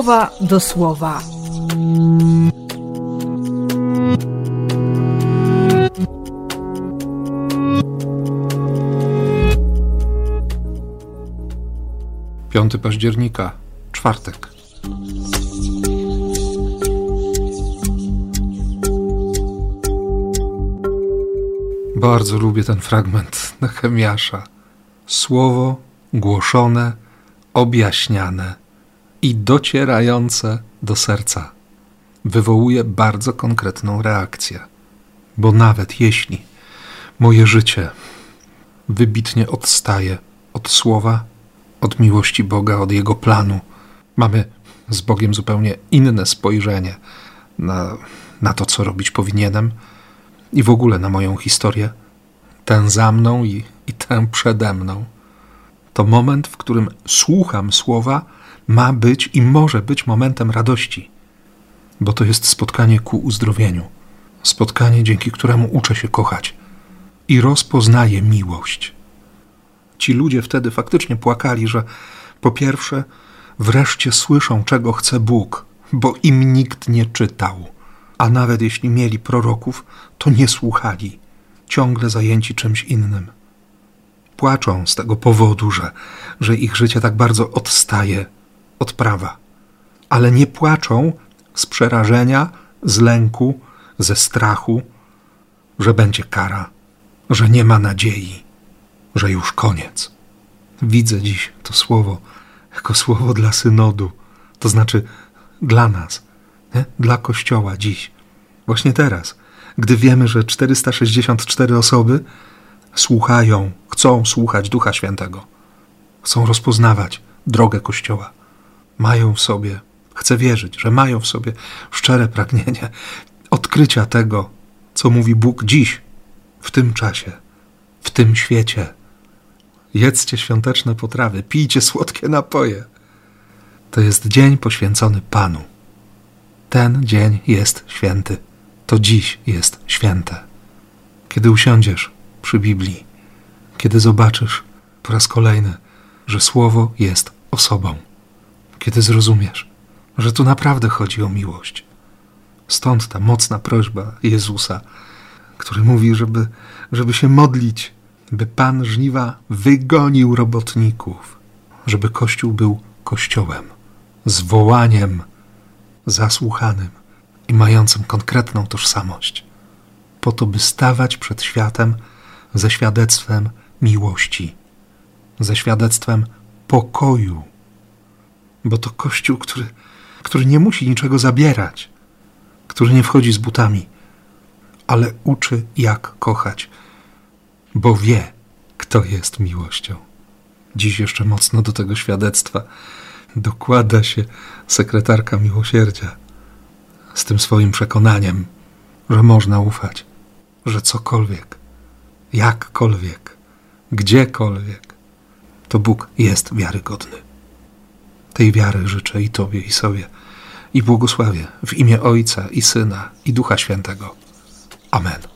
słowa do słowa. Piąty października, czwartek. Bardzo lubię ten fragment Nehemiasza. Słowo głoszone, objaśniane i docierające do serca wywołuje bardzo konkretną reakcję. Bo nawet jeśli moje życie wybitnie odstaje od słowa, od miłości Boga, od Jego planu, mamy z Bogiem zupełnie inne spojrzenie na, na to, co robić powinienem i w ogóle na moją historię, tę za mną i, i tę przede mną. To moment, w którym słucham słowa, ma być i może być momentem radości, bo to jest spotkanie ku uzdrowieniu, spotkanie, dzięki któremu uczę się kochać i rozpoznaję miłość. Ci ludzie wtedy faktycznie płakali, że po pierwsze, wreszcie słyszą, czego chce Bóg, bo im nikt nie czytał, a nawet jeśli mieli proroków, to nie słuchali, ciągle zajęci czymś innym. Płaczą z tego powodu, że, że ich życie tak bardzo odstaje od prawa, ale nie płaczą z przerażenia, z lęku, ze strachu, że będzie kara, że nie ma nadziei, że już koniec. Widzę dziś to słowo jako słowo dla synodu, to znaczy dla nas, nie? dla Kościoła dziś, właśnie teraz, gdy wiemy, że 464 osoby słuchają, chcą słuchać Ducha Świętego, chcą rozpoznawać drogę Kościoła mają w sobie, chcę wierzyć, że mają w sobie szczere pragnienie odkrycia tego, co mówi Bóg dziś, w tym czasie, w tym świecie. Jedzcie świąteczne potrawy, pijcie słodkie napoje. To jest dzień poświęcony Panu. Ten dzień jest święty. To dziś jest święte. Kiedy usiądziesz przy Biblii, kiedy zobaczysz po raz kolejny, że Słowo jest osobą kiedy zrozumiesz, że tu naprawdę chodzi o miłość. Stąd ta mocna prośba Jezusa, który mówi, żeby, żeby się modlić, by Pan żniwa wygonił robotników, żeby Kościół był Kościołem, zwołaniem zasłuchanym i mającym konkretną tożsamość, po to, by stawać przed światem ze świadectwem miłości, ze świadectwem pokoju bo to Kościół, który, który nie musi niczego zabierać, który nie wchodzi z butami, ale uczy, jak kochać, bo wie, kto jest miłością. Dziś jeszcze mocno do tego świadectwa dokłada się sekretarka miłosierdzia z tym swoim przekonaniem, że można ufać, że cokolwiek, jakkolwiek, gdziekolwiek, to Bóg jest wiarygodny. Tej wiary życzę i Tobie, i sobie, i błogosławię w imię Ojca, i Syna, i Ducha Świętego. Amen.